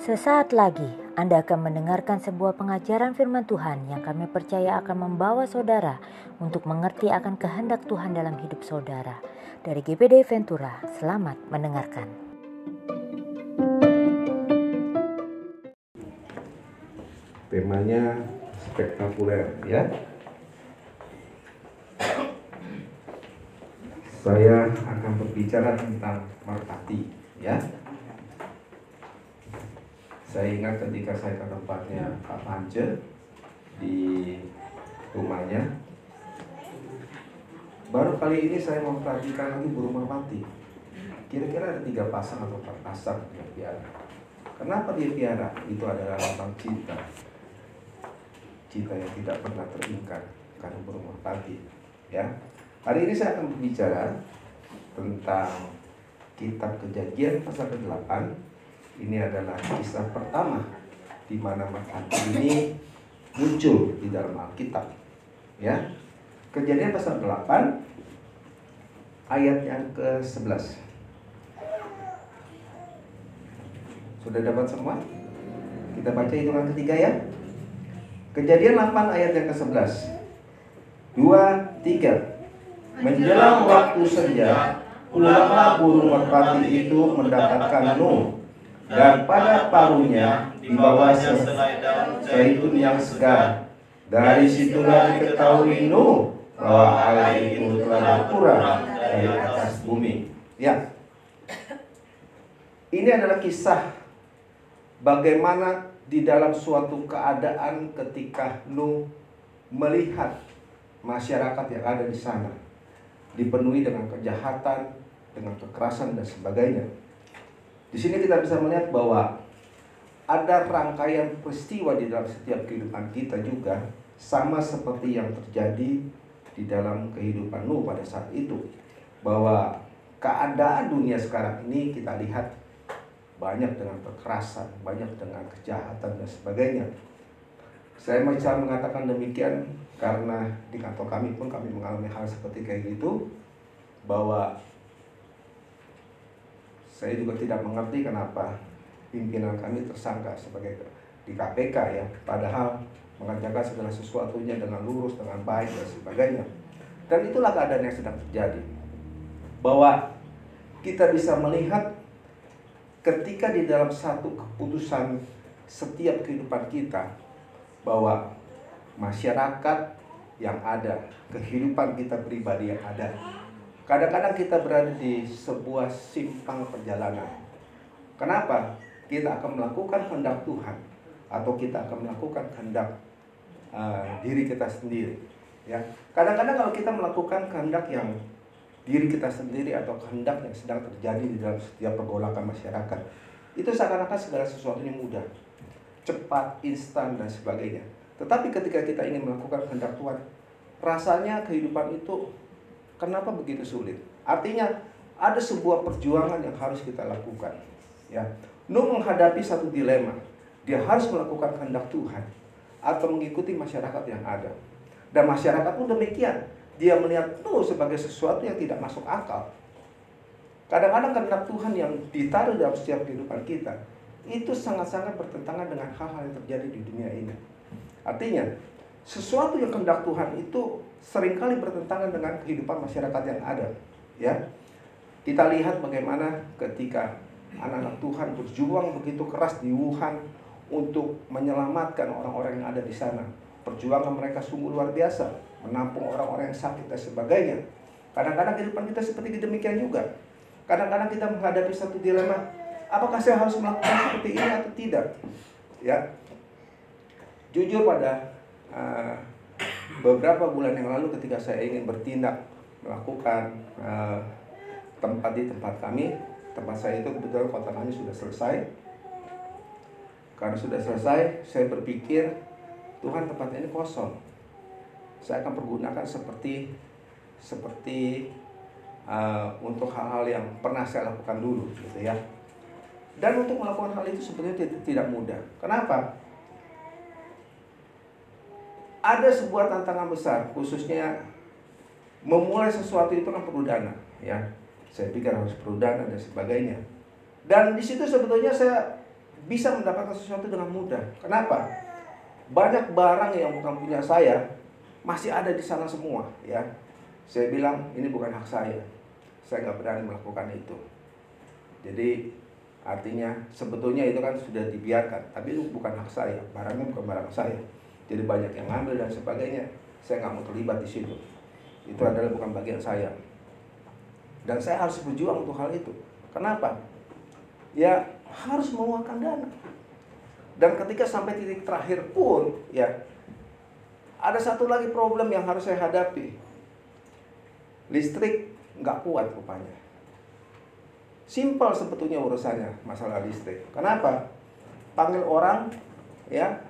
Sesaat lagi Anda akan mendengarkan sebuah pengajaran firman Tuhan yang kami percaya akan membawa saudara untuk mengerti akan kehendak Tuhan dalam hidup saudara. Dari GPD Ventura, selamat mendengarkan. Temanya spektakuler ya. Saya akan berbicara tentang merpati ya. Saya ingat ketika saya ke tempatnya Pak Pance di rumahnya baru kali ini saya memperhatikan lagi burung merpati kira-kira ada tiga pasang atau empat pasang yang piara kenapa dia piara? Itu adalah lambang cinta. Cinta yang tidak pernah teringkat karena burung merpati ya hari ini saya akan berbicara tentang kitab kejadian pasal ke-8 ini adalah kisah pertama di mana merpati ini muncul di dalam Alkitab. Ya. Kejadian pasal 8 ayat yang ke-11. Sudah dapat semua? Kita baca hitungan ketiga ya. Kejadian 8 ayat yang ke-11. 2 3. Menjelang waktu senja, pulanglah burung merpati itu mendapatkan Nuh dan pada paruhnya di bawah sehelai daun yang segar. Dari situlah diketahui Nuh bahwa air itu telah berkurang dari atas bumi. Ya, ini adalah kisah bagaimana di dalam suatu keadaan ketika Nuh melihat masyarakat yang ada di sana dipenuhi dengan kejahatan, dengan kekerasan dan sebagainya di sini kita bisa melihat bahwa ada rangkaian peristiwa di dalam setiap kehidupan kita juga sama seperti yang terjadi di dalam kehidupan Nuh pada saat itu. Bahwa keadaan dunia sekarang ini kita lihat banyak dengan kekerasan, banyak dengan kejahatan dan sebagainya. Saya bisa mengatakan demikian karena di kantor kami pun kami mengalami hal seperti kayak gitu bahwa saya juga tidak mengerti kenapa pimpinan kami tersangka sebagai di KPK ya, padahal mengerjakan segala sesuatunya dengan lurus, dengan baik dan sebagainya. Dan itulah keadaan yang sedang terjadi. Bahwa kita bisa melihat ketika di dalam satu keputusan setiap kehidupan kita bahwa masyarakat yang ada, kehidupan kita pribadi yang ada Kadang-kadang kita berada di sebuah simpang perjalanan. Kenapa? Kita akan melakukan kehendak Tuhan atau kita akan melakukan kehendak uh, diri kita sendiri. Ya, kadang-kadang kalau kita melakukan kehendak yang diri kita sendiri atau kehendak yang sedang terjadi di dalam setiap pergolakan masyarakat, itu seakan-akan segala sesuatunya mudah, cepat, instan dan sebagainya. Tetapi ketika kita ingin melakukan kehendak Tuhan, rasanya kehidupan itu Kenapa begitu sulit? Artinya ada sebuah perjuangan yang harus kita lakukan. Ya, Nuh menghadapi satu dilema. Dia harus melakukan kehendak Tuhan atau mengikuti masyarakat yang ada. Dan masyarakat pun demikian. Dia melihat Nuh sebagai sesuatu yang tidak masuk akal. Kadang-kadang kehendak Tuhan yang ditaruh dalam setiap kehidupan kita itu sangat-sangat bertentangan dengan hal-hal yang terjadi di dunia ini. Artinya, sesuatu yang kehendak Tuhan itu sering kali bertentangan dengan kehidupan masyarakat yang ada. Ya, kita lihat bagaimana ketika anak-anak Tuhan berjuang begitu keras di Wuhan untuk menyelamatkan orang-orang yang ada di sana. Perjuangan mereka sungguh luar biasa, menampung orang-orang yang sakit dan sebagainya. Kadang-kadang kehidupan kita seperti demikian juga. Kadang-kadang kita menghadapi satu dilema, apakah saya harus melakukan seperti ini atau tidak? Ya, jujur pada uh, beberapa bulan yang lalu ketika saya ingin bertindak melakukan uh, tempat di tempat kami tempat saya itu kebetulan kota kami sudah selesai. Karena sudah selesai saya berpikir Tuhan tempat ini kosong. Saya akan pergunakan seperti seperti uh, untuk hal-hal yang pernah saya lakukan dulu gitu ya. Dan untuk melakukan hal itu sebenarnya tidak mudah. Kenapa ada sebuah tantangan besar khususnya memulai sesuatu itu kan perlu dana, ya. Saya pikir harus perlu dana dan sebagainya. Dan di situ sebetulnya saya bisa mendapatkan sesuatu dengan mudah. Kenapa? Banyak barang yang bukan punya saya masih ada di sana semua, ya. Saya bilang ini bukan hak saya. Saya nggak berani melakukan itu. Jadi artinya sebetulnya itu kan sudah dibiarkan, tapi itu bukan hak saya. Barangnya bukan barang saya. Jadi banyak yang ngambil dan sebagainya. Saya nggak mau terlibat di situ. Itu adalah bukan bagian saya. Dan saya harus berjuang untuk hal itu. Kenapa? Ya harus mengeluarkan dana. Dan ketika sampai titik terakhir pun, ya ada satu lagi problem yang harus saya hadapi. Listrik nggak kuat rupanya. Simpel sebetulnya urusannya masalah listrik. Kenapa? Panggil orang, ya,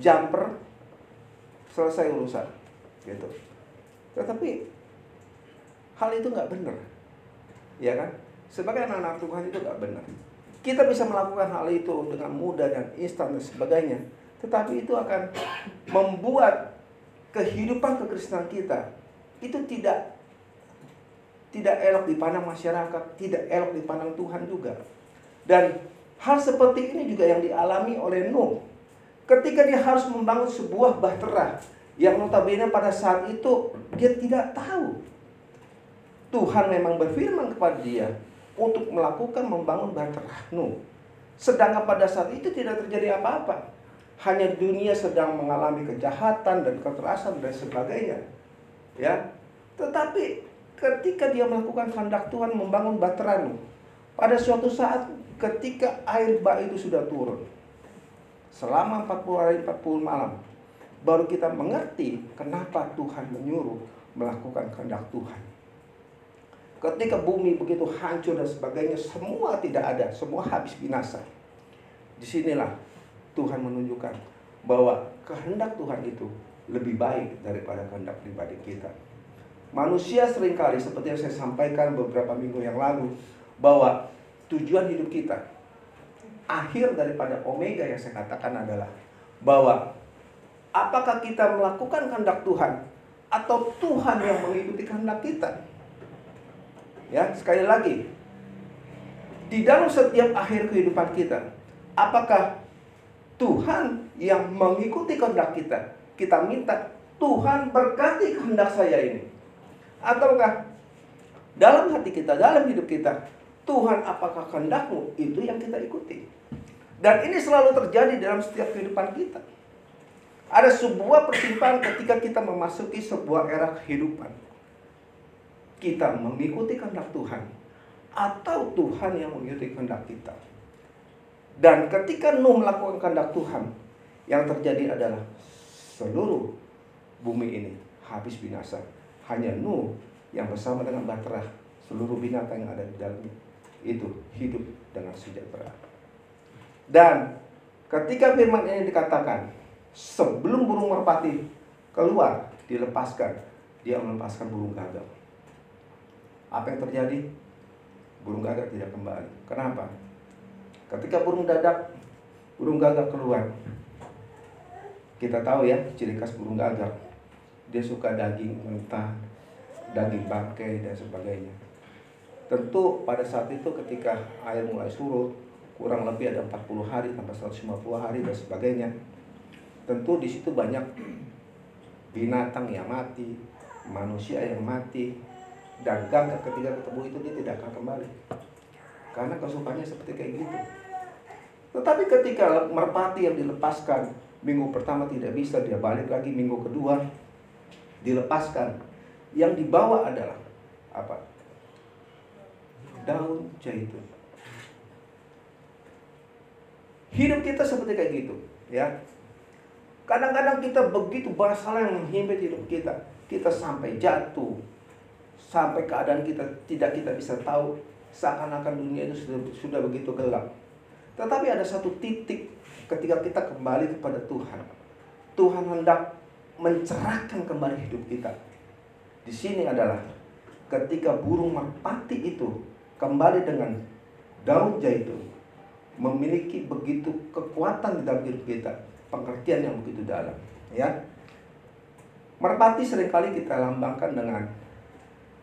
jumper, selesai urusan, gitu. Tetapi hal itu nggak benar, ya kan? Sebagai anak-anak Tuhan itu nggak benar. Kita bisa melakukan hal itu dengan mudah dan instan dan sebagainya, tetapi itu akan membuat kehidupan kekristenan kita itu tidak tidak elok dipandang masyarakat, tidak elok dipandang Tuhan juga. Dan hal seperti ini juga yang dialami oleh Nuh. Ketika dia harus membangun sebuah bahtera yang notabene pada saat itu dia tidak tahu. Tuhan memang berfirman kepada dia untuk melakukan membangun bahtera Nuh. Sedangkan pada saat itu tidak terjadi apa-apa. Hanya dunia sedang mengalami kejahatan dan kekerasan dan sebagainya. Ya. Tetapi ketika dia melakukan kehendak Tuhan membangun Bateranu, pada suatu saat ketika air bah itu sudah turun, selama 40 hari 40 malam, baru kita mengerti kenapa Tuhan menyuruh melakukan kehendak Tuhan. Ketika bumi begitu hancur dan sebagainya, semua tidak ada, semua habis binasa. Di sinilah Tuhan menunjukkan bahwa kehendak Tuhan itu lebih baik daripada kehendak pribadi kita. Manusia sering kali seperti yang saya sampaikan beberapa minggu yang lalu bahwa tujuan hidup kita akhir daripada omega yang saya katakan adalah bahwa apakah kita melakukan kehendak Tuhan atau Tuhan yang mengikuti kehendak kita. Ya, sekali lagi di dalam setiap akhir kehidupan kita, apakah Tuhan yang mengikuti kehendak kita? Kita minta Tuhan berkati kehendak saya ini. Ataukah dalam hati kita, dalam hidup kita, Tuhan apakah kehendakmu? Itu yang kita ikuti. Dan ini selalu terjadi dalam setiap kehidupan kita. Ada sebuah persimpangan ketika kita memasuki sebuah era kehidupan. Kita mengikuti kehendak Tuhan atau Tuhan yang mengikuti kehendak kita. Dan ketika Nuh melakukan kehendak Tuhan, yang terjadi adalah seluruh bumi ini habis binasa hanya Nuh yang bersama dengan Bahtera seluruh binatang yang ada di dalamnya itu hidup dengan sejahtera. Dan ketika firman ini dikatakan sebelum burung merpati keluar dilepaskan, dia melepaskan burung gagak. Apa yang terjadi? Burung gagak tidak kembali. Kenapa? Ketika burung dadak, burung gagak keluar. Kita tahu ya ciri khas burung gagak dia suka daging mentah, daging bangkai dan sebagainya. Tentu pada saat itu ketika air mulai surut, kurang lebih ada 40 hari sampai 150 hari dan sebagainya. Tentu di situ banyak binatang yang mati, manusia yang mati, dan gagak ketika ketemu itu dia tidak akan kembali. Karena kesukaannya seperti kayak gitu. Tetapi ketika merpati yang dilepaskan minggu pertama tidak bisa, dia balik lagi minggu kedua, dilepaskan. Yang dibawa adalah apa? Daun zaitun. Hidup kita seperti kayak gitu, ya. Kadang-kadang kita begitu basal yang menghimpit hidup kita. Kita sampai jatuh. Sampai keadaan kita tidak kita bisa tahu. Seakan-akan dunia itu sudah, sudah begitu gelap. Tetapi ada satu titik ketika kita kembali kepada Tuhan. Tuhan hendak mencerahkan kembali hidup kita. Di sini adalah ketika burung merpati itu kembali dengan daun zaitun memiliki begitu kekuatan di dalam hidup kita, pengertian yang begitu dalam, ya. Merpati sering kali kita lambangkan dengan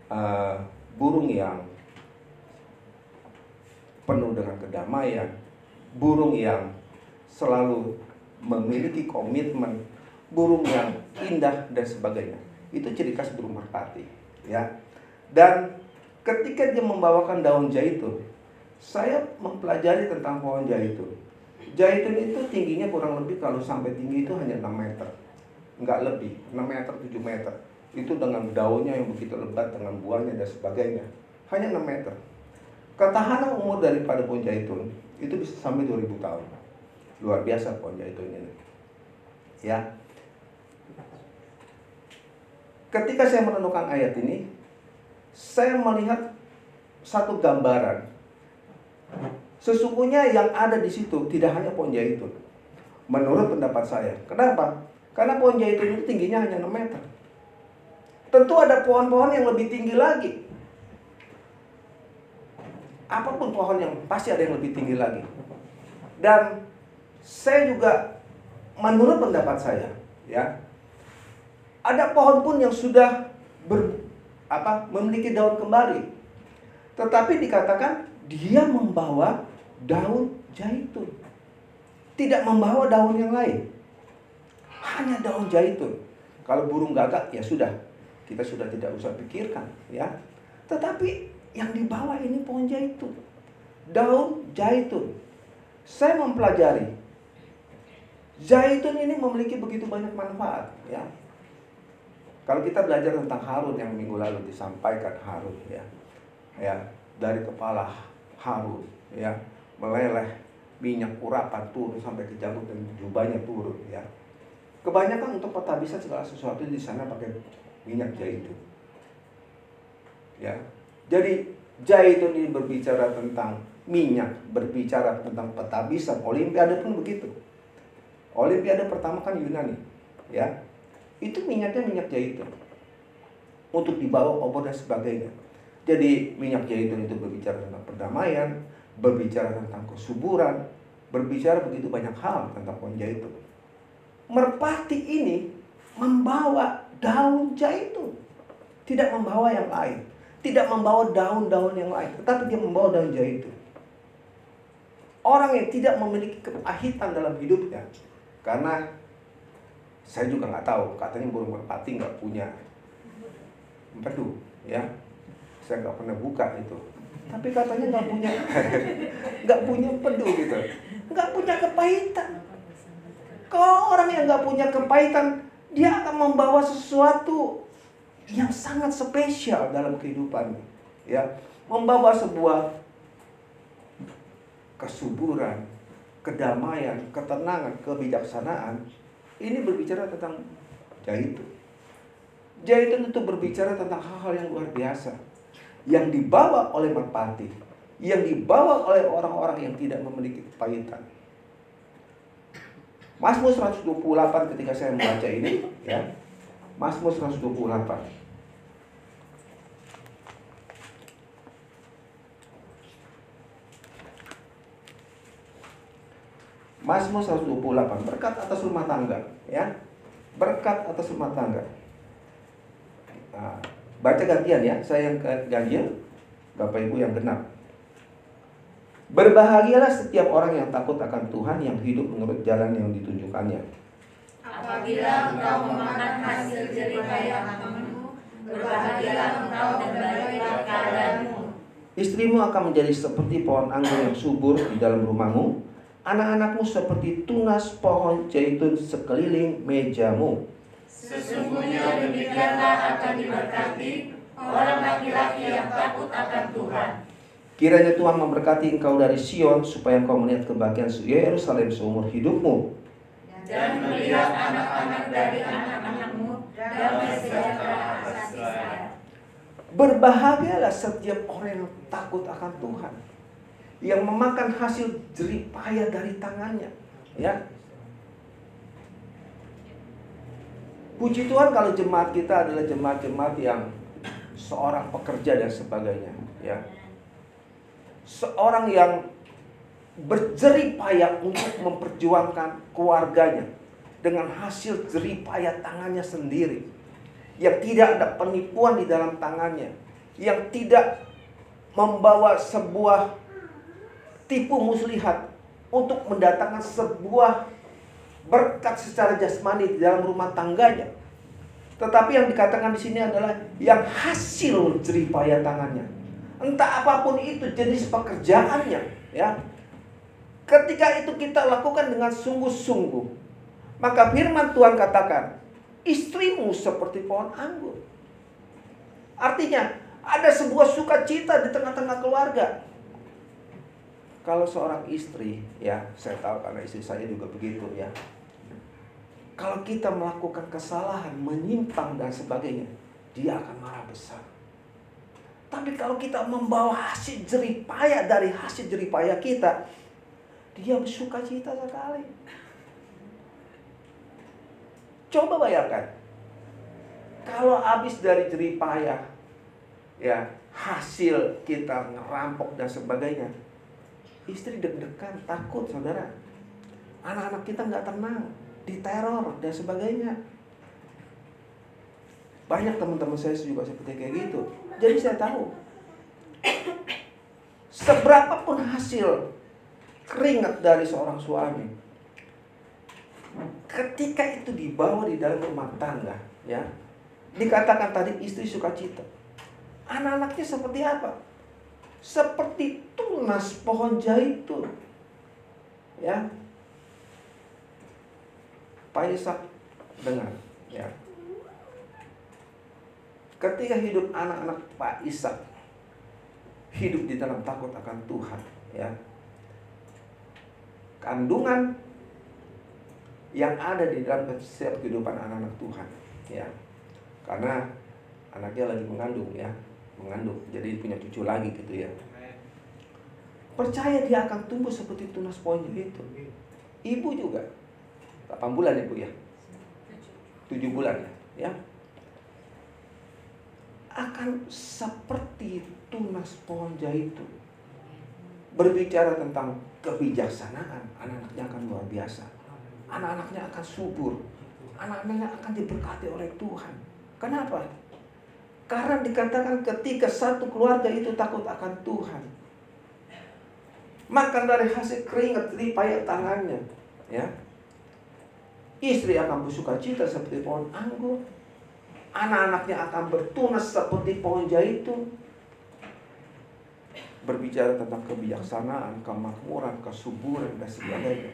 uh, burung yang penuh dengan kedamaian, burung yang selalu memiliki komitmen, burung yang indah dan sebagainya. Itu ciri khas burung merpati, ya. Dan ketika dia membawakan daun zaitun, saya mempelajari tentang pohon zaitun. Zaitun itu tingginya kurang lebih kalau sampai tinggi itu hanya 6 meter. Nggak lebih 6 meter 7 meter. Itu dengan daunnya yang begitu lebat dengan buahnya dan sebagainya. Hanya 6 meter. Ketahanan umur daripada pohon zaitun itu bisa sampai 2000 tahun. Luar biasa pohon zaitun ini. Ya. Ketika saya menemukan ayat ini saya melihat satu gambaran sesungguhnya yang ada di situ tidak hanya pohon zaitun menurut pendapat saya kenapa karena pohon zaitun itu tingginya hanya 6 meter. Tentu ada pohon-pohon yang lebih tinggi lagi. Apa pun pohon yang pasti ada yang lebih tinggi lagi. Dan saya juga menurut pendapat saya, ya. Ada pohon pun yang sudah ber, apa, memiliki daun kembali. Tetapi dikatakan dia membawa daun zaitun. Tidak membawa daun yang lain hanya daun zaitun. Kalau burung gagak ya sudah, kita sudah tidak usah pikirkan ya. Tetapi yang dibawa ini pohon zaitun. Daun zaitun. Saya mempelajari zaitun ini memiliki begitu banyak manfaat ya. Kalau kita belajar tentang Harun yang minggu lalu disampaikan Harun ya. Ya, dari kepala Harun ya, meleleh minyak urapan turun sampai ke janggut dan jubahnya turun ya Kebanyakan untuk bisa segala sesuatu di sana pakai minyak zaitun. Ya. Jadi zaitun ini berbicara tentang minyak, berbicara tentang bisa. Olimpiade pun begitu. Olimpiade pertama kan Yunani, ya. Itu minyaknya minyak zaitun. Untuk dibawa obor dan sebagainya. Jadi minyak zaitun itu berbicara tentang perdamaian, berbicara tentang kesuburan, berbicara begitu banyak hal tentang pohon zaitun merpati ini membawa daun zaitun. Tidak membawa yang lain. Tidak membawa daun-daun yang lain. Tetapi dia membawa daun zaitun. Orang yang tidak memiliki kepahitan dalam hidupnya. Karena saya juga nggak tahu. Katanya burung merpati nggak punya empedu. Ya, saya nggak pernah buka itu. Tapi katanya nggak punya nggak punya empedu gitu. Nggak punya kepahitan kalau orang yang nggak punya kepahitan, dia akan membawa sesuatu yang sangat spesial dalam kehidupannya. Ya, membawa sebuah kesuburan, kedamaian, ketenangan, kebijaksanaan. Ini berbicara tentang jaitun. Jaitun itu berbicara tentang hal-hal yang luar biasa yang dibawa oleh merpati, yang dibawa oleh orang-orang yang tidak memiliki kepahitan. Mazmur 128 ketika saya membaca ini ya. Mazmur 128. Mazmur 128 berkat atas rumah tangga ya. Berkat atas rumah tangga. Nah, baca gantian ya, saya yang ganjil, Bapak Ibu yang genap. Berbahagialah setiap orang yang takut akan Tuhan yang hidup menurut jalan yang ditunjukkannya. Apabila engkau memakan hasil jeripaya kamu, berbahagialah engkau dan baiklah keadaanmu. Istrimu akan menjadi seperti pohon anggur yang subur di dalam rumahmu, anak-anakmu seperti tunas pohon zaitun sekeliling mejamu. Sesungguhnya demikianlah akan diberkati orang laki-laki yang takut akan Tuhan. Kiranya Tuhan memberkati engkau dari Sion supaya engkau melihat kebahagiaan Yerusalem seumur hidupmu. Dan melihat anak-anak dari anak-anakmu damai sejahtera atas Berbahagialah setiap orang yang takut akan Tuhan. Yang memakan hasil jeripaya dari tangannya. Ya, Puji Tuhan kalau jemaat kita adalah jemaat-jemaat yang seorang pekerja dan sebagainya, ya seorang yang berjerih payah untuk memperjuangkan keluarganya dengan hasil jerih payah tangannya sendiri. yang tidak ada penipuan di dalam tangannya, yang tidak membawa sebuah tipu muslihat untuk mendatangkan sebuah berkat secara jasmani di dalam rumah tangganya. Tetapi yang dikatakan di sini adalah yang hasil jeripaya tangannya. Entah apa pun itu jenis pekerjaannya, ya. Ketika itu kita lakukan dengan sungguh-sungguh, maka firman Tuhan katakan, istrimu seperti pohon anggur. Artinya, ada sebuah sukacita di tengah-tengah keluarga. Kalau seorang istri, ya, saya tahu karena istri saya juga begitu ya. Kalau kita melakukan kesalahan, menyimpang dan sebagainya, dia akan marah besar. Tapi kalau kita membawa hasil jeripaya dari hasil jeripaya kita, dia bersuka cita sekali. Coba bayangkan. Kalau habis dari jeripaya, ya hasil kita ngerampok dan sebagainya, istri deg-degan, takut saudara. Anak-anak kita nggak tenang, diteror dan sebagainya. Banyak teman-teman saya juga seperti kayak gitu. Jadi saya tahu. Seberapapun hasil keringat dari seorang suami. Ketika itu dibawa di dalam rumah tangga, ya, dikatakan tadi istri suka cita. Anak-anaknya seperti apa? Seperti tunas pohon zaitun. Ya. Pak Ishak dengar, ya. Ketika hidup anak-anak Pak Ishak hidup di dalam takut akan Tuhan, ya kandungan yang ada di dalam setiap kehidupan anak-anak Tuhan ya karena anaknya lagi mengandung ya mengandung jadi punya cucu lagi gitu ya percaya dia akan tumbuh seperti tunas pohon itu ibu juga 8 bulan ibu ya 7 bulan ya ya akan seperti tunas pohon zaitun berbicara tentang kebijaksanaan, anak-anaknya akan luar biasa. Anak-anaknya akan subur. Anak-anaknya akan diberkati oleh Tuhan. Kenapa? Karena dikatakan ketika satu keluarga itu takut akan Tuhan. Makan dari hasil keringat payah tangannya. Ya. Istri akan bersuka cita seperti pohon anggur. Anak-anaknya akan bertunas seperti pohon zaitun berbicara tentang kebijaksanaan, kemakmuran, kesuburan dan sebagainya.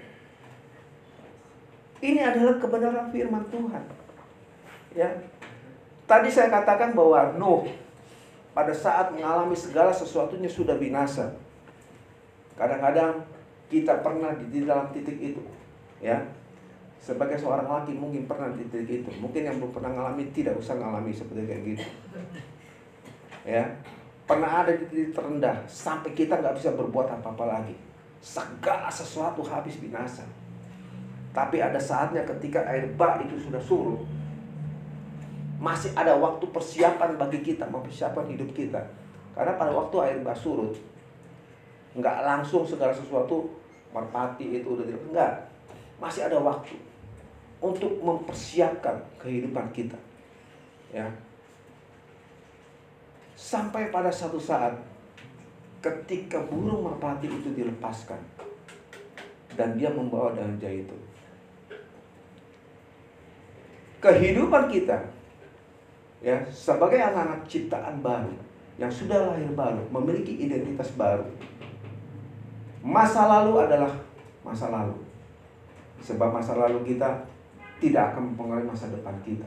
Ini adalah kebenaran firman Tuhan. Ya. Tadi saya katakan bahwa Nuh pada saat mengalami segala sesuatunya sudah binasa. Kadang-kadang kita pernah di dalam titik itu, ya. Sebagai seorang laki mungkin pernah di titik itu. Mungkin yang belum pernah mengalami tidak usah mengalami seperti kayak gitu. Ya, pernah ada di titik terendah sampai kita nggak bisa berbuat apa-apa lagi. Segala sesuatu habis binasa. Tapi ada saatnya ketika air bah itu sudah surut, masih ada waktu persiapan bagi kita mempersiapkan hidup kita. Karena pada waktu air bah surut, nggak langsung segala sesuatu merpati itu udah tidak enggak. Masih ada waktu untuk mempersiapkan kehidupan kita. Ya, Sampai pada satu saat ketika burung merpati itu dilepaskan dan dia membawa daun zaitun. Kehidupan kita ya sebagai anak-anak ciptaan baru yang sudah lahir baru, memiliki identitas baru. Masa lalu adalah masa lalu. Sebab masa lalu kita tidak akan mempengaruhi masa depan kita.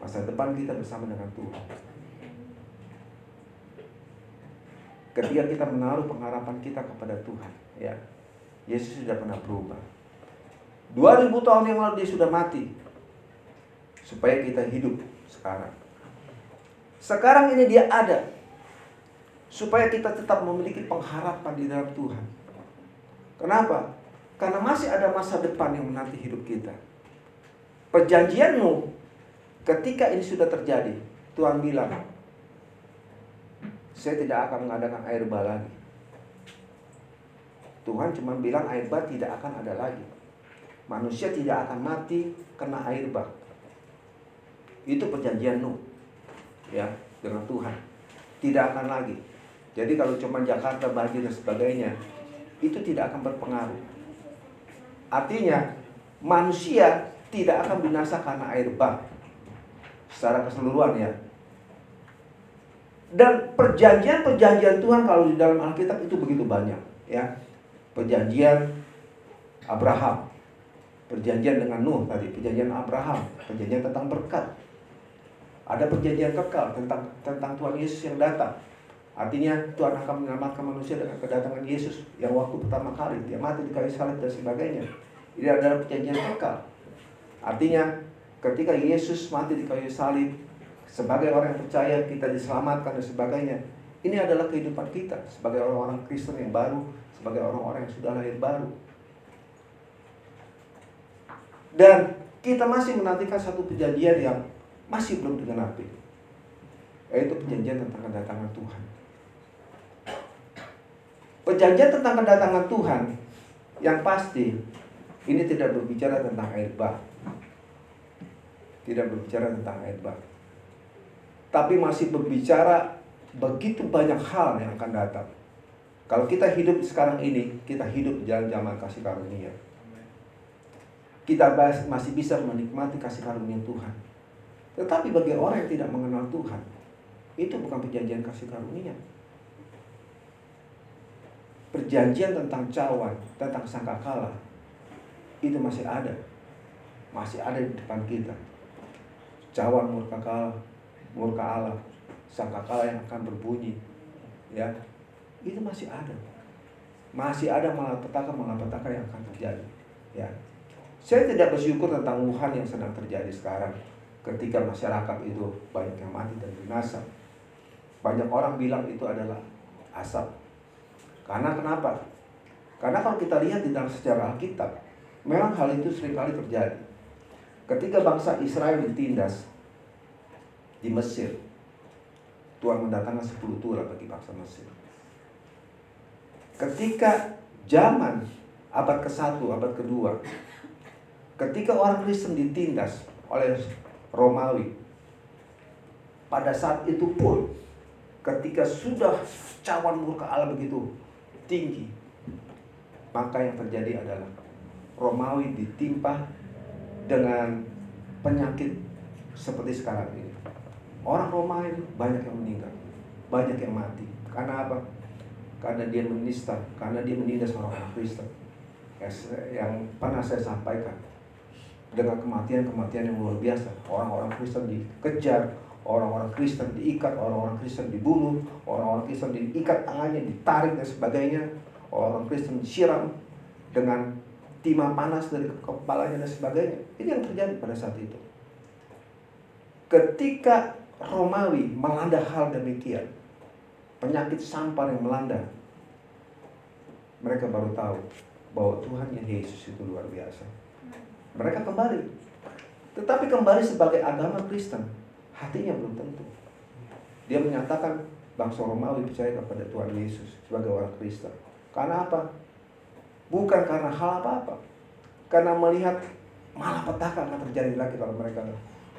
Masa depan kita bersama dengan Tuhan. ketika kita menaruh pengharapan kita kepada Tuhan ya Yesus sudah pernah berubah 2000 tahun yang lalu dia sudah mati supaya kita hidup sekarang sekarang ini dia ada supaya kita tetap memiliki pengharapan di dalam Tuhan kenapa karena masih ada masa depan yang menanti hidup kita perjanjianmu ketika ini sudah terjadi Tuhan bilang saya tidak akan mengadakan air bah lagi. Tuhan cuma bilang air bah tidak akan ada lagi. Manusia tidak akan mati kena air bah. Itu perjanjian Nuh. Ya, dengan Tuhan. Tidak akan lagi. Jadi kalau cuma Jakarta banjir dan sebagainya, itu tidak akan berpengaruh. Artinya, manusia tidak akan binasa karena air bah. Secara keseluruhan ya. Dan perjanjian-perjanjian Tuhan kalau di dalam Alkitab itu begitu banyak, ya. Perjanjian Abraham, perjanjian dengan Nuh tadi, perjanjian Abraham, perjanjian tentang berkat. Ada perjanjian kekal tentang tentang Tuhan Yesus yang datang. Artinya Tuhan akan menyelamatkan manusia dengan kedatangan Yesus yang waktu pertama kali dia mati di kayu salib dan sebagainya. Ini adalah perjanjian kekal. Artinya ketika Yesus mati di kayu salib sebagai orang yang percaya kita diselamatkan dan sebagainya. Ini adalah kehidupan kita sebagai orang-orang Kristen yang baru, sebagai orang-orang yang sudah lahir baru. Dan kita masih menantikan satu perjanjian yang masih belum digenapi. Yaitu perjanjian tentang kedatangan Tuhan. Perjanjian tentang kedatangan Tuhan yang pasti ini tidak berbicara tentang air bah. Tidak berbicara tentang air bah. Tapi masih berbicara begitu banyak hal yang akan datang. Kalau kita hidup sekarang ini, kita hidup jalan zaman kasih karunia kita masih bisa menikmati kasih karunia Tuhan. Tetapi bagi orang yang tidak mengenal Tuhan, itu bukan perjanjian kasih karunia. Perjanjian tentang cawan, tentang sangkakala, itu masih ada. Masih ada di depan kita. Cawan murka kala, murka Allah, sangkakala yang akan berbunyi. Ya, itu masih ada. Masih ada malapetaka-malapetaka yang akan terjadi. Ya, saya tidak bersyukur tentang Wuhan yang sedang terjadi sekarang ketika masyarakat itu banyak yang mati dan binasa. Banyak orang bilang itu adalah asap. Karena kenapa? Karena kalau kita lihat di dalam sejarah Alkitab, memang hal itu sering kali terjadi. Ketika bangsa Israel ditindas di Mesir, Tuhan mendatangkan sepuluh tura bagi bangsa Mesir. Ketika zaman abad ke-1, abad kedua, Ketika orang Kristen ditindas oleh Romawi, pada saat itu pun ketika sudah cawan murka Allah begitu tinggi, maka yang terjadi adalah Romawi ditimpa dengan penyakit seperti sekarang ini. Orang Romawi banyak yang meninggal, banyak yang mati. Karena apa? Karena dia menista, karena dia menindas orang-orang Kristen. Yang pernah saya sampaikan, dengan kematian-kematian yang luar biasa. Orang-orang Kristen dikejar, orang-orang Kristen diikat, orang-orang Kristen dibunuh, orang-orang Kristen diikat tangannya, ditarik dan sebagainya. Orang Kristen disiram dengan timah panas dari kepalanya dan sebagainya. Ini yang terjadi pada saat itu. Ketika Romawi melanda hal demikian, penyakit sampar yang melanda, mereka baru tahu bahwa Tuhan Yesus itu luar biasa mereka kembali. Tetapi kembali sebagai agama Kristen, hatinya belum tentu. Dia menyatakan bangsa Romawi percaya kepada Tuhan Yesus sebagai orang Kristen. Karena apa? Bukan karena hal apa-apa. Karena melihat malah petaka akan terjadi lagi kalau mereka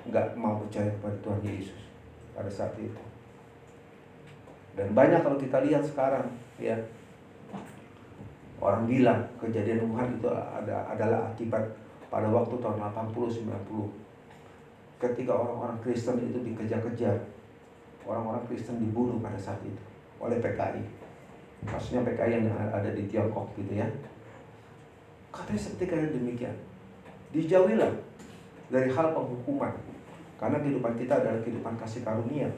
nggak mau percaya kepada Tuhan Yesus pada saat itu. Dan banyak kalau kita lihat sekarang, ya orang bilang kejadian Wuhan itu ada adalah akibat pada waktu tahun 80-90 ketika orang-orang Kristen itu dikejar-kejar orang-orang Kristen dibunuh pada saat itu oleh PKI maksudnya PKI yang ada di Tiongkok gitu ya. Katanya seperti kayak demikian. Dijauhilah dari hal penghukuman karena kehidupan kita adalah kehidupan kasih karunia.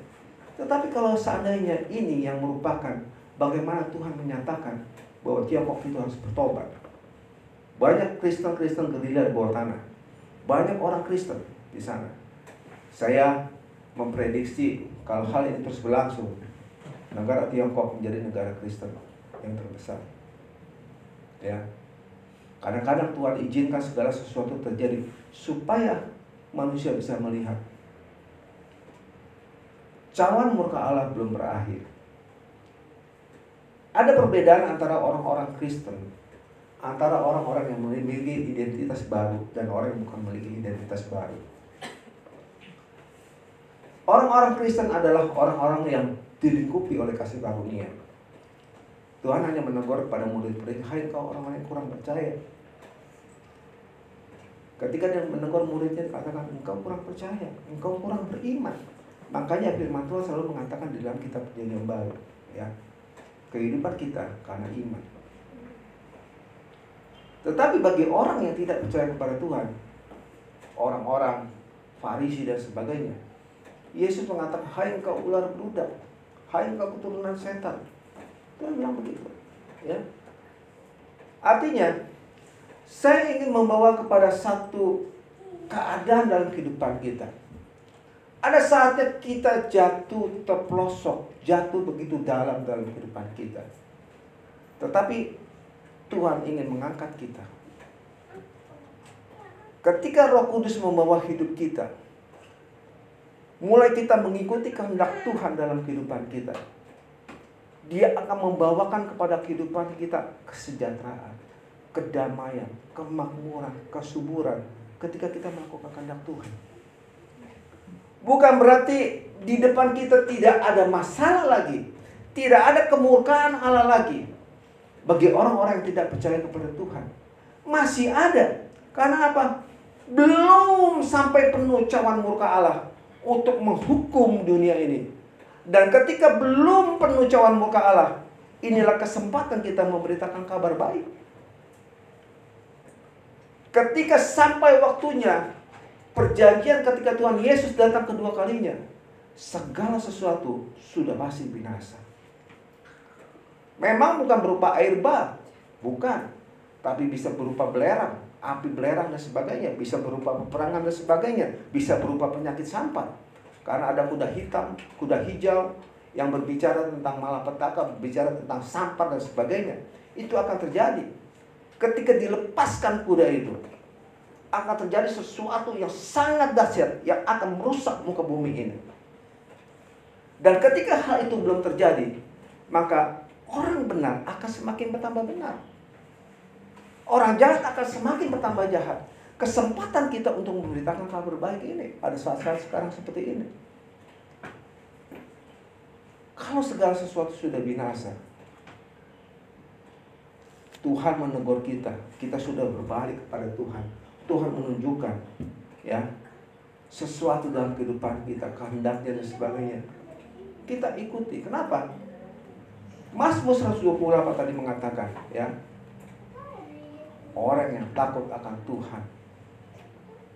Tetapi kalau seandainya ini yang merupakan bagaimana Tuhan menyatakan bahwa Tiongkok itu harus bertobat banyak Kristen-Kristen gerilya di bawah tanah. Banyak orang Kristen di sana. Saya memprediksi kalau hal ini terus berlangsung, negara Tiongkok menjadi negara Kristen yang terbesar. Ya. Kadang-kadang Tuhan izinkan segala sesuatu terjadi supaya manusia bisa melihat. Cawan murka Allah belum berakhir. Ada perbedaan antara orang-orang Kristen antara orang-orang yang memiliki identitas baru dan orang yang bukan memiliki identitas baru. Orang-orang Kristen adalah orang-orang yang dilingkupi oleh kasih karunia. Tuhan hanya menegur kepada murid-murid, hai kau orang-orang kurang percaya. Ketika dia menegur muridnya katakan engkau kurang percaya, engkau kurang beriman. Makanya firman Tuhan selalu mengatakan di dalam kitab perjanjian baru, ya. Kehidupan kita karena iman. Tetapi bagi orang yang tidak percaya kepada Tuhan, orang-orang Farisi dan sebagainya, Yesus mengatakan, "Hai engkau ular beludak, hai engkau keturunan setan." Tuhan bilang begitu, ya. Artinya, saya ingin membawa kepada satu keadaan dalam kehidupan kita. Ada saatnya kita jatuh terpelosok, jatuh begitu dalam dalam kehidupan kita. Tetapi Tuhan ingin mengangkat kita. Ketika Roh Kudus membawa hidup kita, mulai kita mengikuti kehendak Tuhan dalam kehidupan kita, Dia akan membawakan kepada kehidupan kita kesejahteraan, kedamaian, kemakmuran, kesuburan ketika kita melakukan kehendak Tuhan. Bukan berarti di depan kita tidak ada masalah lagi, tidak ada kemurkaan Allah lagi. Bagi orang-orang yang tidak percaya kepada Tuhan, masih ada. Karena apa? Belum sampai penuh cawan murka Allah untuk menghukum dunia ini. Dan ketika belum penuh cawan murka Allah, inilah kesempatan kita memberitakan kabar baik. Ketika sampai waktunya perjanjian ketika Tuhan Yesus datang kedua kalinya, segala sesuatu sudah pasti binasa. Memang bukan berupa air bah, bukan, tapi bisa berupa belerang, api belerang dan sebagainya, bisa berupa peperangan dan sebagainya, bisa berupa penyakit sampah. Karena ada kuda hitam, kuda hijau yang berbicara tentang malapetaka, berbicara tentang sampah dan sebagainya. Itu akan terjadi. Ketika dilepaskan kuda itu, akan terjadi sesuatu yang sangat dahsyat yang akan merusak muka bumi ini. Dan ketika hal itu belum terjadi, maka orang benar akan semakin bertambah benar. Orang jahat akan semakin bertambah jahat. Kesempatan kita untuk memberitakan kabar baik ini pada saat-saat sekarang seperti ini. Kalau segala sesuatu sudah binasa, Tuhan menegur kita, kita sudah berbalik kepada Tuhan. Tuhan menunjukkan ya sesuatu dalam kehidupan kita, kehendaknya dan sebagainya. Kita ikuti. Kenapa? Mazmur 128 tadi mengatakan ya. Orang yang takut akan Tuhan.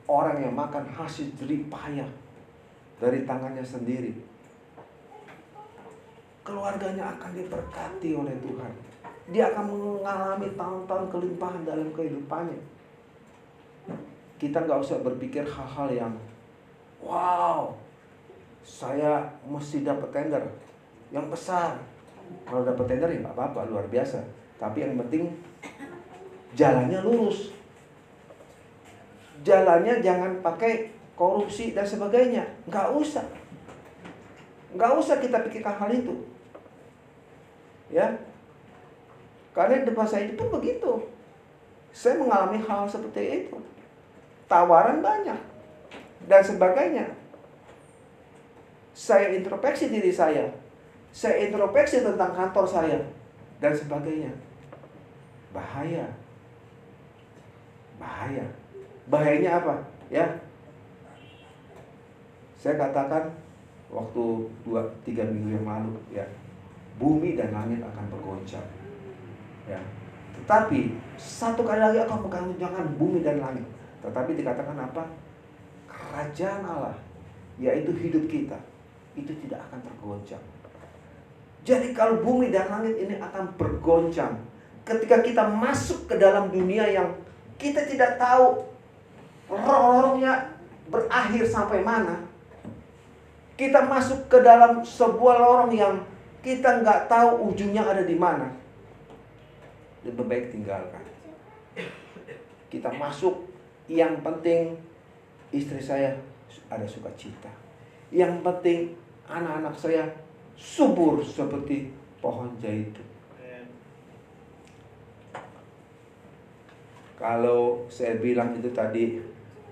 Orang yang makan hasil jerih payah dari tangannya sendiri. Keluarganya akan diberkati oleh Tuhan. Dia akan mengalami tahun-tahun kelimpahan dalam kehidupannya. Kita nggak usah berpikir hal-hal yang wow saya mesti dapat tender yang besar kalau dapat tender ya nggak apa-apa luar biasa. Tapi yang penting jalannya lurus. Jalannya jangan pakai korupsi dan sebagainya. Nggak usah. Nggak usah kita pikirkan hal itu. Ya. Karena di depan saya itu pun begitu. Saya mengalami hal seperti itu. Tawaran banyak dan sebagainya. Saya introspeksi diri saya. Saya introspeksi tentang kantor saya dan sebagainya. Bahaya. Bahaya. Bahayanya apa? Ya. Saya katakan waktu dua tiga minggu yang lalu ya bumi dan langit akan bergoncang ya tetapi satu kali lagi akan menggoncangkan bumi dan langit tetapi dikatakan apa? Kerajaan Allah, yaitu hidup kita, itu tidak akan tergoncang. Jadi kalau bumi dan langit ini akan bergoncang, ketika kita masuk ke dalam dunia yang kita tidak tahu lorongnya berakhir sampai mana, kita masuk ke dalam sebuah lorong yang kita nggak tahu ujungnya ada di mana. Lebih baik tinggalkan. Kita masuk yang penting istri saya ada sukacita. Yang penting anak-anak saya subur seperti pohon zaitun. Kalau saya bilang itu tadi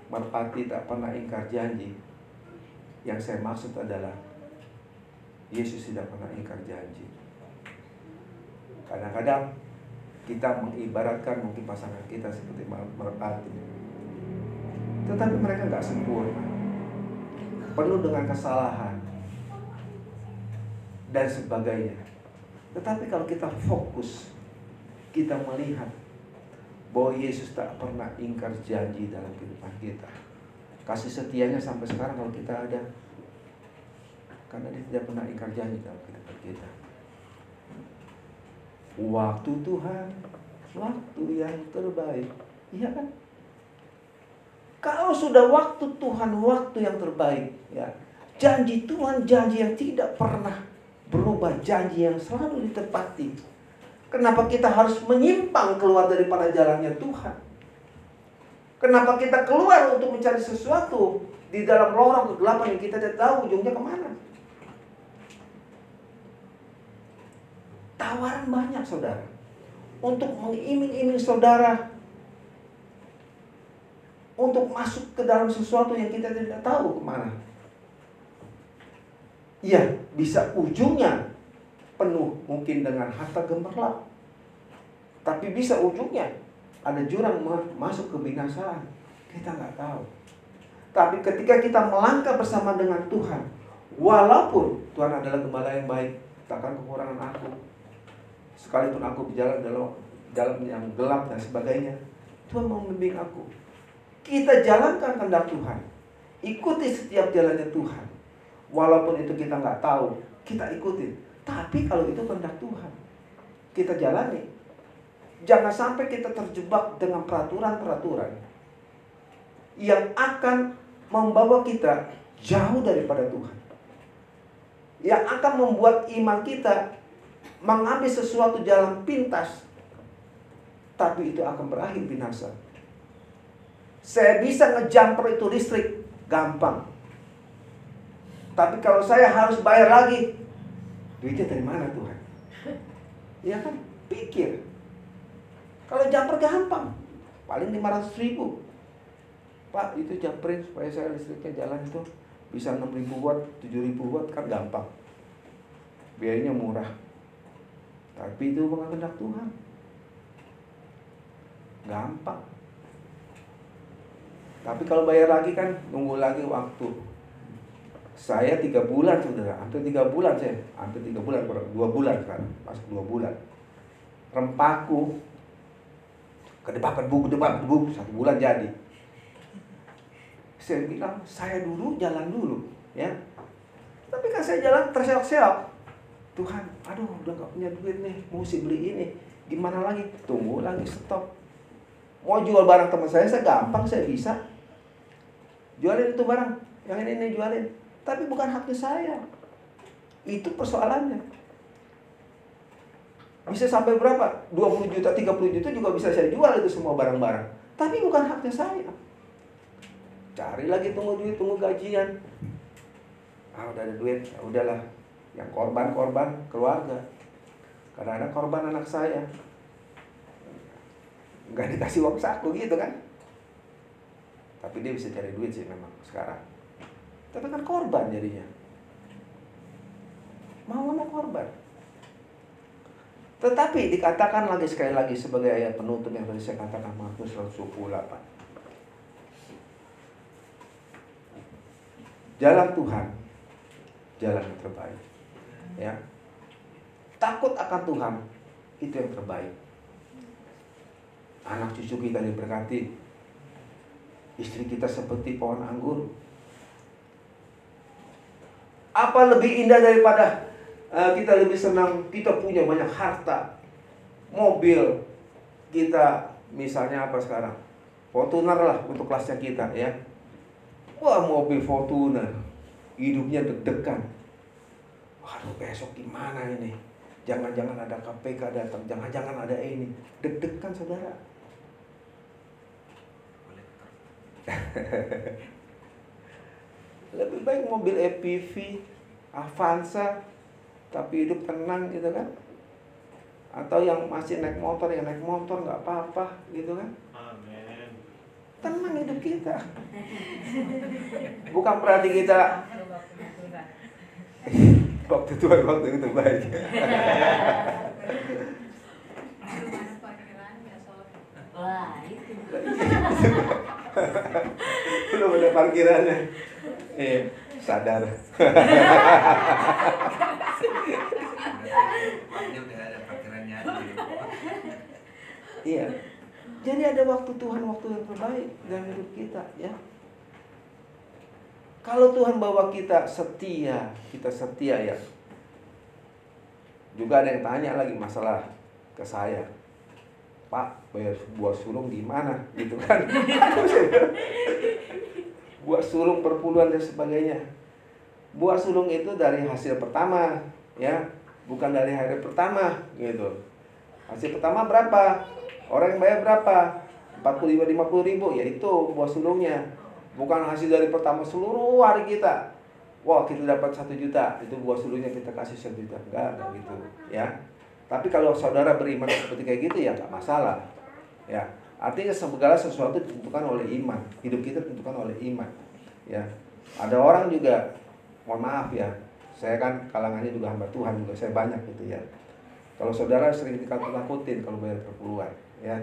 Merpati tak pernah ingkar janji. Yang saya maksud adalah Yesus tidak pernah ingkar janji. Kadang-kadang kita mengibaratkan mungkin pasangan kita seperti merpati. Tetapi mereka nggak sempurna. Penuh dengan kesalahan. Dan sebagainya. Tetapi kalau kita fokus, kita melihat bahwa Yesus tak pernah ingkar janji dalam kehidupan kita. Kasih setianya sampai sekarang kalau kita ada. Karena dia tidak pernah ingkar janji dalam kehidupan kita. Waktu Tuhan, waktu yang terbaik. Iya kan? Kalau sudah waktu Tuhan, waktu yang terbaik, ya. Janji Tuhan, janji yang tidak pernah berubah, janji yang selalu ditepati. Kenapa kita harus menyimpang keluar daripada jalannya Tuhan? Kenapa kita keluar untuk mencari sesuatu di dalam lorong kegelapan yang kita tidak tahu ujungnya ke mana? Tawaran banyak saudara. Untuk mengiming-iming saudara. Untuk masuk ke dalam sesuatu yang kita tidak tahu ke mana. Ya, bisa ujungnya penuh mungkin dengan harta gemerlap. Tapi bisa ujungnya ada jurang masuk ke binasaan. Kita nggak tahu. Tapi ketika kita melangkah bersama dengan Tuhan, walaupun Tuhan adalah gembala yang baik, takkan kekurangan aku sekalipun aku berjalan dalam jalan yang gelap dan sebagainya Tuhan mau membimbing aku kita jalankan kehendak Tuhan ikuti setiap jalannya Tuhan walaupun itu kita nggak tahu kita ikuti tapi kalau itu kehendak Tuhan kita jalani jangan sampai kita terjebak dengan peraturan-peraturan yang akan membawa kita jauh daripada Tuhan yang akan membuat iman kita mengambil sesuatu jalan pintas, tapi itu akan berakhir binasa. Saya bisa ngejumper itu listrik, gampang. Tapi kalau saya harus bayar lagi, duitnya dari mana Tuhan? Ya kan? Pikir. Kalau jumper gampang, paling 500 ribu. Pak, itu jumperin supaya saya listriknya jalan itu bisa 6 ribu watt, 7 ribu watt kan gampang. Biayanya murah. Tapi itu bukan kehendak Tuhan. Gampang. Tapi kalau bayar lagi kan nunggu lagi waktu. Saya tiga bulan saudara, hampir tiga bulan saya, hampir tiga bulan, dua bulan kan, pas dua bulan. Rempaku, kedepakan buku, depan buku, satu bulan jadi. Saya bilang, saya dulu jalan dulu, ya. Tapi kan saya jalan terseok-seok. Tuhan, aduh udah gak punya duit nih, mesti beli ini. Gimana lagi? Tunggu lagi stop. Mau jual barang teman saya, saya gampang, saya bisa. Jualin itu barang, yang ini nih jualin. Tapi bukan haknya saya. Itu persoalannya. Bisa sampai berapa? 20 juta, 30 juta juga bisa saya jual itu semua barang-barang. Tapi bukan haknya saya. Cari lagi tunggu duit, tunggu gajian. Ah udah ada duit, ya udahlah yang korban-korban keluarga karena ada korban anak saya nggak dikasih uang saku gitu kan tapi dia bisa cari duit sih memang sekarang tapi kan korban jadinya. Mau mau korban. Tetapi dikatakan lagi sekali lagi sebagai ayat penutup yang tadi saya katakan Markus 128 Jalan Tuhan Jalan yang terbaik. Ya. Takut akan Tuhan itu yang terbaik. Anak cucu kita diberkati. Istri kita seperti pohon anggur apa lebih indah daripada uh, kita lebih senang kita punya banyak harta mobil kita misalnya apa sekarang Fortuner lah untuk kelasnya kita ya wah mobil Fortuner hidupnya deg-degan Waduh besok gimana ini? Jangan-jangan ada KPK datang, jangan-jangan ada ini. Deg-degan saudara. Lebih baik mobil EPV, Avanza, tapi hidup tenang gitu kan. Atau yang masih naik motor, yang naik motor nggak apa-apa gitu kan. Amen. tenang hidup kita. Bukan berarti kita waktu itu waktu itu baik. Wah, itu. Belum ada parkirannya. Eh, sadar. Iya. Jadi ada waktu Tuhan waktu yang terbaik dalam hidup kita ya. Kalau Tuhan bawa kita setia, kita setia ya. Juga ada yang tanya lagi masalah ke saya. Pak, bayar buah sulung di mana? Gitu kan. buah sulung perpuluhan dan sebagainya. Buah sulung itu dari hasil pertama, ya, bukan dari hari pertama, gitu. Hasil pertama berapa? Orang yang bayar berapa? 45 50 ribu, yaitu buah sulungnya. Bukan hasil dari pertama seluruh hari kita. Wah, kita dapat satu juta, itu buah sulungnya kita kasih satu juta. Enggak, enggak gitu, ya. Tapi kalau saudara beriman seperti kayak gitu ya nggak masalah. Ya, artinya segala sesuatu ditentukan oleh iman. Hidup kita ditentukan oleh iman. Ya, ada orang juga, mohon maaf ya, saya kan kalangannya juga hamba Tuhan juga saya banyak gitu ya. Kalau saudara sering ditakut-takutin kalau bayar perpuluhan, ya.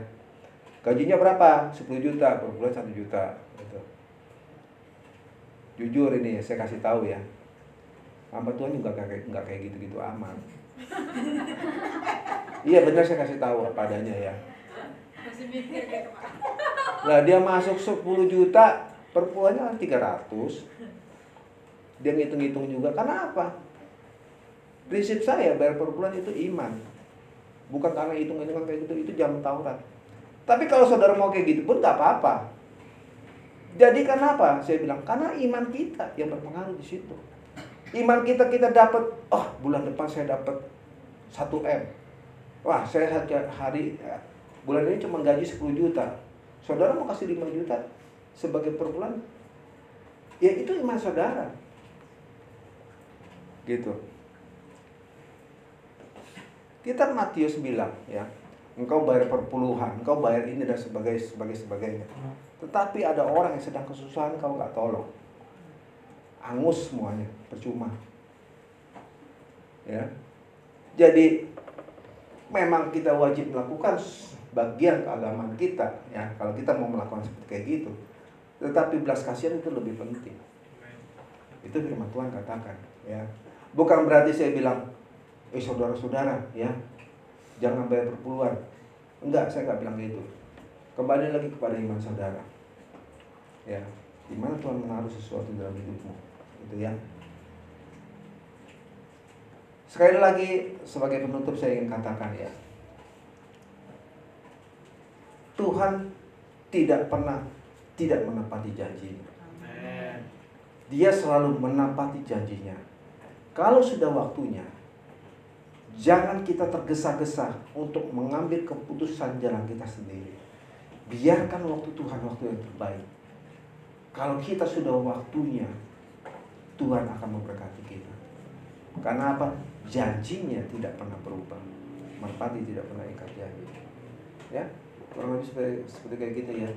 Gajinya berapa? 10 juta, per bulan 1 juta gitu. Jujur ini saya kasih tahu ya. Hamba Tuhan juga nggak kayak nggak kayak gitu-gitu amat. Iya benar saya kasih tahu apa adanya ya. Lah dia masuk 10 juta per bulannya kan 300. Dia ngitung-ngitung juga. Karena apa? Prinsip saya bayar per bulan itu iman. Bukan karena hitung-hitungan kayak gitu, itu jam Taurat. Tapi kalau saudara mau kayak gitu pun nggak apa-apa. Jadi karena apa? Saya bilang karena iman kita yang berpengaruh di situ. Iman kita kita dapat, oh bulan depan saya dapat 1 m. Wah saya hari bulan ini cuma gaji 10 juta. Saudara mau kasih 5 juta sebagai per bulan? Ya itu iman saudara. Gitu. Kita Matius bilang ya, engkau bayar perpuluhan, engkau bayar ini dan sebagai sebagai sebagainya. Tetapi ada orang yang sedang kesusahan kau nggak tolong. Angus semuanya, percuma. Ya. Jadi memang kita wajib melakukan bagian keagamaan kita ya. Kalau kita mau melakukan seperti kayak gitu. Tetapi belas kasihan itu lebih penting. Itu firman Tuhan katakan ya. Bukan berarti saya bilang eh saudara-saudara ya. Jangan bayar perpuluhan. Enggak saya nggak bilang gitu. Kembali lagi kepada iman saudara. Ya di mana Tuhan menaruh sesuatu dalam hidupmu? Itu ya. Sekali lagi sebagai penutup saya ingin katakan ya Tuhan tidak pernah tidak menepati janjinya dia selalu menepati janjinya kalau sudah waktunya Jangan kita tergesa-gesa untuk mengambil keputusan jalan kita sendiri. Biarkan waktu Tuhan waktu yang terbaik. Kalau kita sudah waktunya, Tuhan akan memberkati kita. Karena apa? Janjinya tidak pernah berubah. Merpati tidak pernah ikat janji. Ya, kurang lebih seperti, seperti kayak gitu ya.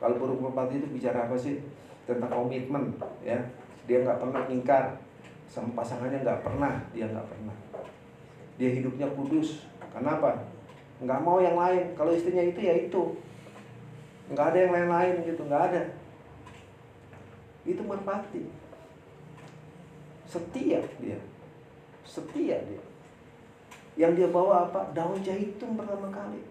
Kalau burung merpati itu bicara apa sih? Tentang komitmen, ya. Dia nggak pernah ingkar sama pasangannya nggak pernah, dia nggak pernah dia hidupnya kudus. Kenapa? Nggak mau yang lain. Kalau istrinya itu ya itu. Nggak ada yang lain-lain gitu, nggak ada. Itu merpati. Setia dia. Setia dia. Yang dia bawa apa? Daun zaitun pertama kali.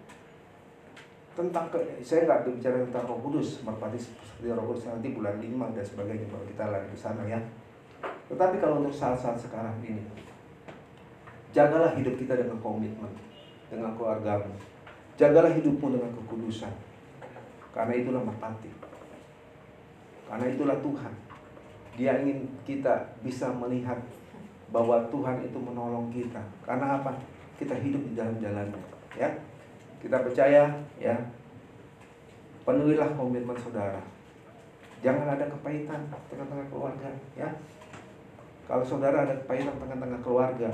Tentang ke, saya nggak bicara tentang Roh Kudus, merpati seperti Roh Kudus nanti bulan 5 dan sebagainya kalau kita lagi ke sana ya. Tetapi kalau untuk saat-saat sekarang ini, Jagalah hidup kita dengan komitmen, dengan keluargamu. Jagalah hidupmu dengan kekudusan. Karena itulah merpati. Karena itulah Tuhan. Dia ingin kita bisa melihat bahwa Tuhan itu menolong kita. Karena apa? Kita hidup di dalam jalannya. Ya, kita percaya. Ya, penuhilah komitmen saudara. Jangan ada kepahitan tengah-tengah keluarga. Ya, kalau saudara ada kepahitan tengah-tengah keluarga,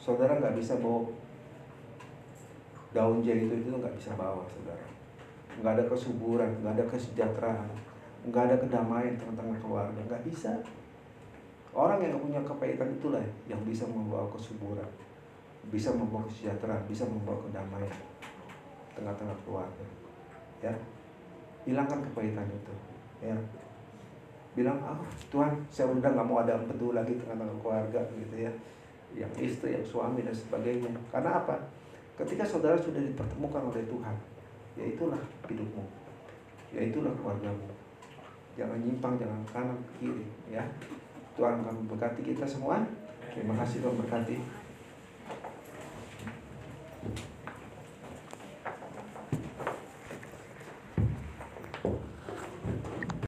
saudara nggak bisa bawa daun jahe itu itu nggak bisa bawa saudara nggak ada kesuburan, nggak ada kesejahteraan, nggak ada kedamaian tengah-tengah keluarga, nggak bisa. Orang yang punya kepahitan itulah yang bisa membawa kesuburan, bisa membawa kesejahteraan, bisa membawa kedamaian tengah-tengah keluarga. Ya, hilangkan kepahitan itu. Ya, bilang, ah Tuhan, saya udah nggak mau ada empedu lagi tengah-tengah keluarga gitu ya, yang istri, yang suami dan sebagainya. Karena apa? Ketika saudara sudah dipertemukan oleh Tuhan, ya itulah hidupmu, ya itulah keluargamu. Jangan nyimpang, jangan kanan kiri, ya. Tuhan akan memberkati kita semua. Terima kasih Tuhan berkati. Thank you.